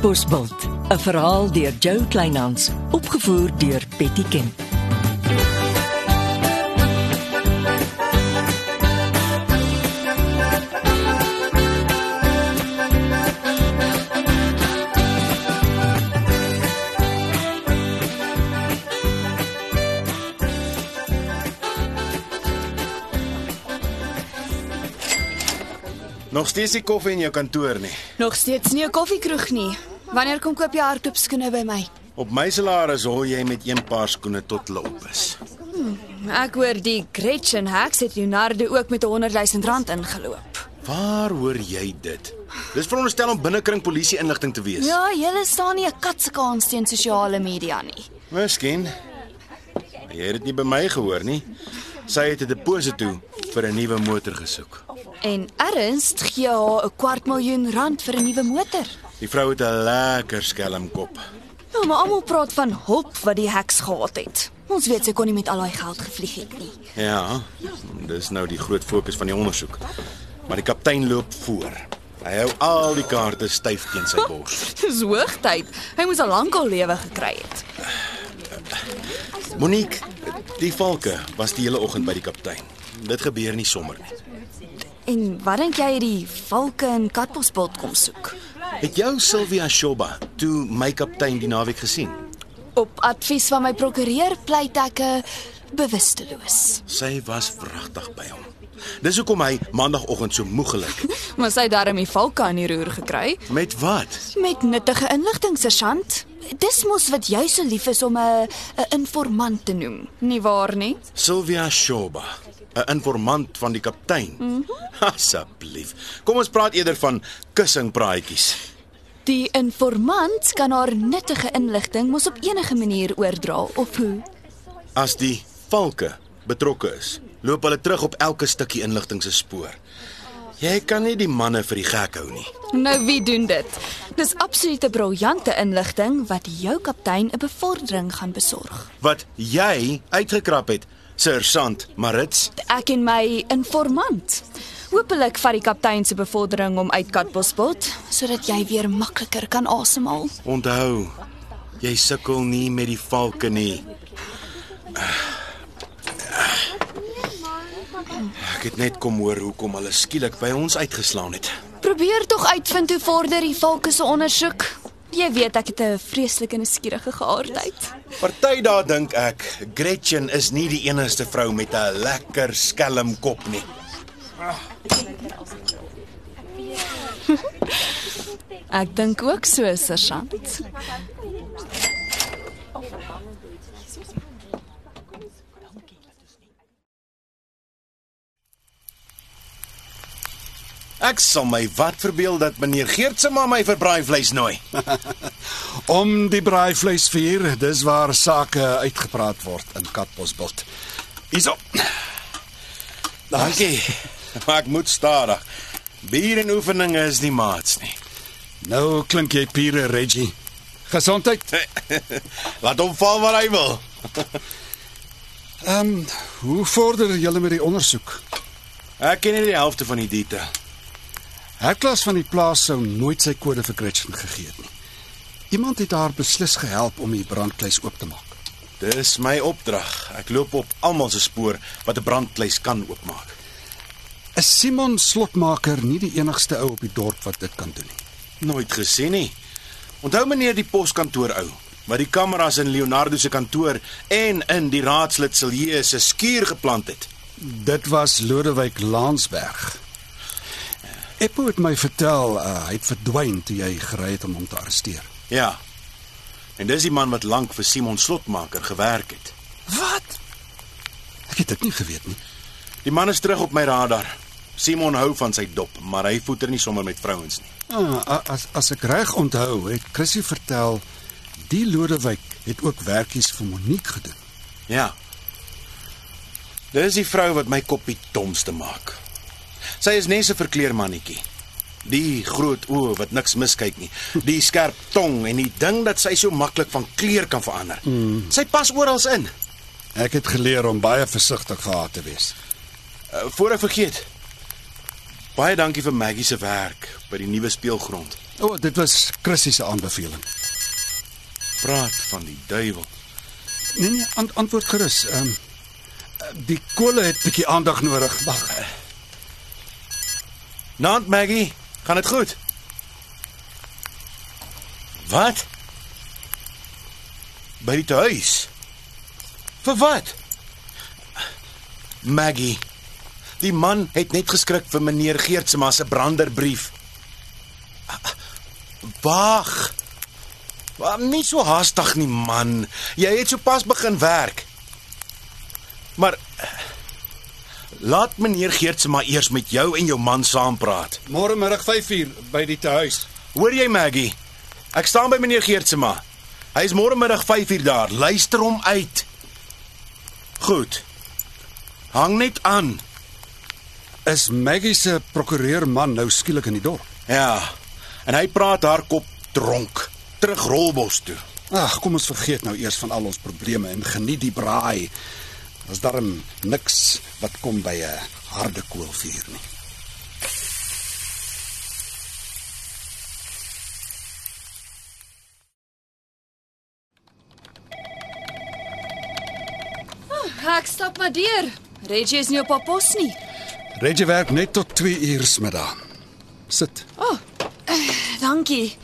Katbosveld, 'n verhaal deur Jo Kleinhans, opgevoer deur Betty Ken. Nog steeds nie koffie in jou kantoor nie. Nog steeds nie 'n koffiekroeg nie. Wanneer kom koop jy hardloopskoene by my? Op my salaris hol jy met een paar skoene tot hulle op is. Ek hoor die Gretchen Hacks het Leonardo ook met 'n 100 000 rand ingeloop. Waar hoor jy dit? Dis veronderstel om binnekring polisie inligting te wees. Ja, julle staan nie 'n kat se kans teen sosiale media nie. Miskien. Maar Jy het dit nie by my gehoor nie. Sy het 'n deposito vir 'n nuwe motor gesoek. En Ernst gee haar 'n kwart miljoen rand vir 'n nuwe motor. Die vrou het 'n lekker skelmkop. Ja, maar almal praat van hulp wat die Hacks gehad het. Ons weet sy kon nie met al daai geld gevlieg het nie. Ja, dis nou die groot fokus van die ondersoek. Maar die kaptein loop voor. Hy hou al die kaarte styf teen sy bors. Dis hoogtyd. Hy moes al lank al lewe gekry het. Monique, die valke was die hele oggend by die kaptein. Dit gebeur nie sommer nie. En wat dink jy het die valke in Katbosveld kom soek? Het jou Sylvia Shoba toe my kaptein die naweek gesien? Op advies van my prokureur pleit ek 'n bewusteloos. Sy was wragtig by hom. Dis hoekom hy maandagooggend so moeg gelyk. Maar sy het darm die valke aan die roer gekry Met wat? met nuttige inligting, sergeant. Dis mos wat jy so lief is om 'n 'n informant te noem, nie waar nie? Sylvia Shoba, 'n informant van die kaptein. Mm -hmm. Asseblief. Kom ons praat eerder van kussingpraatjies. Die informant kan haar nuttige inligting mos op enige manier oordra of hoe? As die valke betrokke is, loop hulle terug op elke stukkie inligting se spoor. Jy kan nie die manne vir die gek hou nie. Nou wie doen dit? Dis absolute briljante inligting wat jou kaptein 'n bevordering gaan besorg. Wat jy uitgekrap het, Sersant Marits. Ek en my informant. Hoopelik vat die kaptein se bevordering om uit Katbosveld sodat jy weer makliker kan asemhaal. Onthou, jy sukkel nie met die valke nie. Ek het net kom hoor hoekom hulle skielik by ons uitgeslaan het. Probeer tog uitvind hoe vorder die valke se ondersoek. Jy weet ek het 'n vreeslike nuuskierige geaardheid. Party daar dink ek Gretchen is nie die enigste vrou met 'n lekker skelm kop nie. Ek dink ook so, sergeant. Ek sal my wat verbeel dat meneer Geert se ma my vir braaivleis nooi. Om die braaivleisvuur, dis waar sake uitgepraat word in Katbosveld. Hierso. Dankie. Maar ek moet stadig. Bier en oefeninge is nie maats nie. Nou klink jy pure Reggie. Gesondheid. Laat hom val waar hy wil. Ehm, um, hoe vorder julle met die ondersoek? Ek ken nie die helfte van die detail. Herklas van die plaas sou nooit sy kode vir Gretchen gegee het nie. Iemand het haar beslis gehelp om die brandkluis oop te maak. Dis my opdrag. Ek loop op almal se spoor wat 'n brandkluis kan oopmaak. Is Simon Slotmaker nie die enigste ou op die dorp wat dit kan doen nie? Nooit gesien nie. Onthou meneer die poskantoor ou, wat die kameras in Leonardo se kantoor en in die raadslid Silje se skuur geplant het. Dit was Lodewyk Lansberg. Eppo het my vertel uh, hy het verdwyn toe jy gery het om hom te arresteer. Ja. En dis die man wat lank vir Simon Slotmaker gewerk het. Wat? Ek het dit nie geweet nie. Die man is terug op my radar. Simon hou van sy dop, maar hy voeter nie sommer met vrouens nie. Ah, as as ek reg onthou, het Chrissy vertel die Lodewyk het ook werkies vir Monique gedoen. Ja. Dis die vrou wat my koppie domste maak. Sy is net 'n verkleermannetjie. Die groot oë wat niks miskyk nie. Die skerp tong en die ding dat sy so maklik van kleur kan verander. Mm. Sy pas oral in. Ek het geleer om baie versigtig gehad te wees. Uh, voor ek vergeet. Baie dankie vir Maggie se werk by die nuwe speelgrond. O, oh, dit was Chrissy se aanbeveling. Praat van die duiwel. Nee nee, ant antwoord gerus. Ehm um, die kolle het bietjie aandag nodig. Wag. Naand Maggie, gaan dit goed? Wat? By die huis. Vir wat? Maggie. Die man het net geskrik vir meneer Geertsma se branderbrief. Wag. Wag nie so haastig nie man. Jy het sopas begin werk. Maar laat meneer Geertsma eers met jou en jou man saampraat. Môre middag 5uur by die huis. Hoor jy Maggie? Ek staan by meneer Geertsma. Hy is môre middag 5uur daar. Luister hom uit. Goed. Hang net aan. Is Maggie se prokureur man nou skielik in die dorp? Ja. En hy praat haar kop dronk terug Rolbos toe. Ag, kom ons vergeet nou eers van al ons probleme en geniet die braai. Daar's darm niks wat kom by 'n harde koolvuur nie. Ek stap maar deur. Reggie is nie op haar pos nie. Reggie werk net tot 2 uur middag. Sit. Dankie.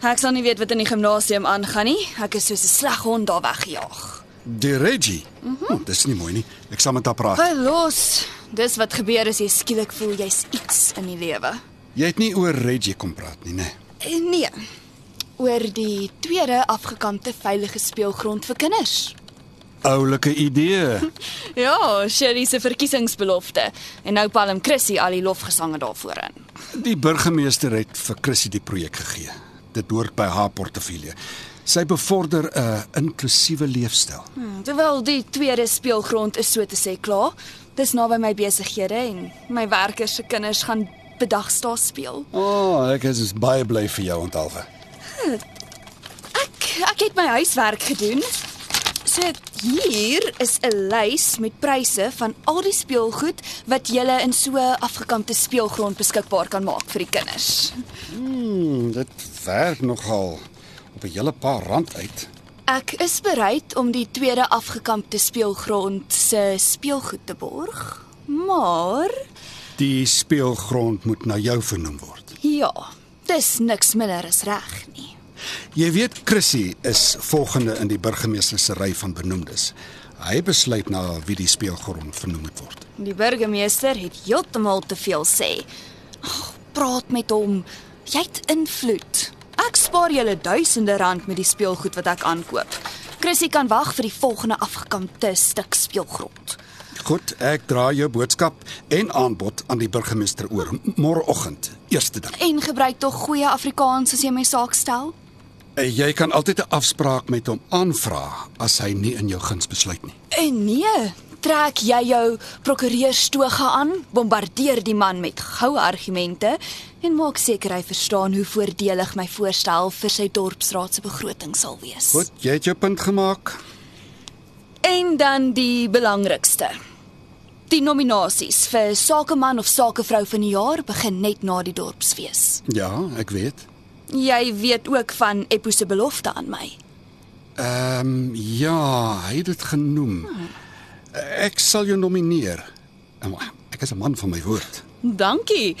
Ek sal nie weet wat in die gimnasium aangaan nie. Ek is soos 'n sleg hond daar weggejaag. Die Reggie. Mm -hmm. oh, dis nie mooi nie. Ek sal met haar praat. Hy los. Dis wat gebeur as jy skielik voel jy's iets in die lewe. Jy het nie oor Reggie kom praat nie, né? Eh, Nee. Oor die tweede afgekampte veilige speelgrond vir kinders. Oulike idee. Ja, Sherry se verkiesingsbelofte en nou palm Chrissy al die lofgesange daarvoor in. Die burgemeester het vir Chrissy die projek gegee. Dit hoort by haar portefeulje. Sy bevorder 'n inklusiewe leefstyl. Hmm, terwyl die tweede speelgrond is so te sê klaar. Dis naby my besighede en my werkers se kinders gaan bedags daar speel. O, oh, ek is baie bly vir jou ontalwe. Ek ek het my huiswerk gedoen. So hier is 'n lys met pryse van al die speelgoed wat jy in so 'n afgekampte speelgrond beskikbaar kan maak vir die kinders. Hmm, dit werk nogal op 'n hele paar rand uit. Ek is bereid om die tweede afgekampte speelgrond se speelgoed te borg, maar Die speelgrond moet na jou vernoem word. ja, dis niks minder as reg nie. Jy weet Chrissy is volgende in die burgemeester se ry van benoemdes. Hy besluit na wie die speelgrond vernoem moet word. Die burgemeester het heeltemal te veel sê. Ag, praat met hom. Jy het invloed. Ek spaar julle duisende rand met die speelgoed wat ek aankoop. Chrissy kan wag vir die volgende afgekampte stuk speelgrond. Goed, ek dra jou boodskap en aanbod aan die burgemeester oor môreoggend, eerste ding. En gebruik tog goeie Afrikaans as jy my saak stel. Eh, Jy kan altyd 'n afspraak met hom aanvra as hy nie in jou guns besluit nie. En nee, trek jy jou prokureurstoge aan, bombardeer die man met goue argumente en maak seker hy verstaan hoe voordelig my voorstel vir sy dorpsraad se begroting sal wees. Goed, jy het jou punt gemaak. En dan die belangrikste. Die nominasies vir sakeman of sakevrou van die jaar begin net na die dorpsfees. Ja, ek weet. Jy weet ook van Eppo se belofte aan my. Ehm um, ja, hy het dit genoem. Ek sal jou nomineer. Maar, Ek is 'n man van my woord. Dankie.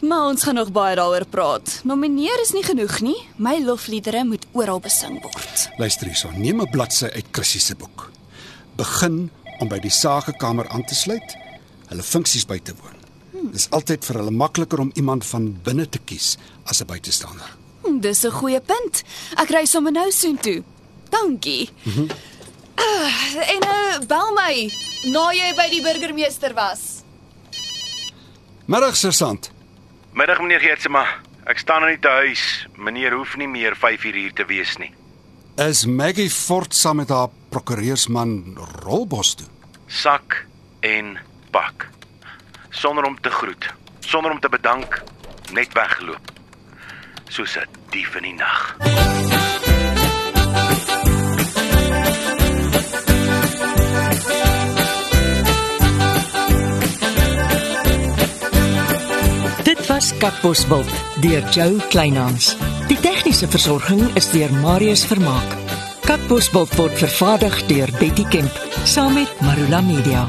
Maar ons gaan nog baie daaroor praat. Nomineer is nie genoeg nie. My lofliedere moet oral besing word. Luister hierson, neem 'n bladsy uit Chrissy se boek. Begin om by die sakekamer aan te sluit, hulle funksies by te woon. Dis altyd vir hulle makliker om iemand van binne te kies as 'n buitestander. Hm, Dis 'n goeie punt. Ek ry sommer nou soontoe. Dankie. Mm -hmm. uh, en uh, bel my na jy by die burgemeester was. Middag sergeant. Middag meneer Geertsma. Ek staan in die huis. Meneer hoef nie meer 5 uur hier te wees nie. Is Maggie Fort saam met haar prokureursman Rolbos toe? Sak en pak. Sonder om te groet, sonder om te bedank, net weggeloop. Soos 'n dief in die nag. Dit was Kapbosveld deur Jo Kleinhans. Die tegniese versorging is deur Marius Vermaak. Katbosveld word vervaardig deur Betty Kemp saam met Marula Media.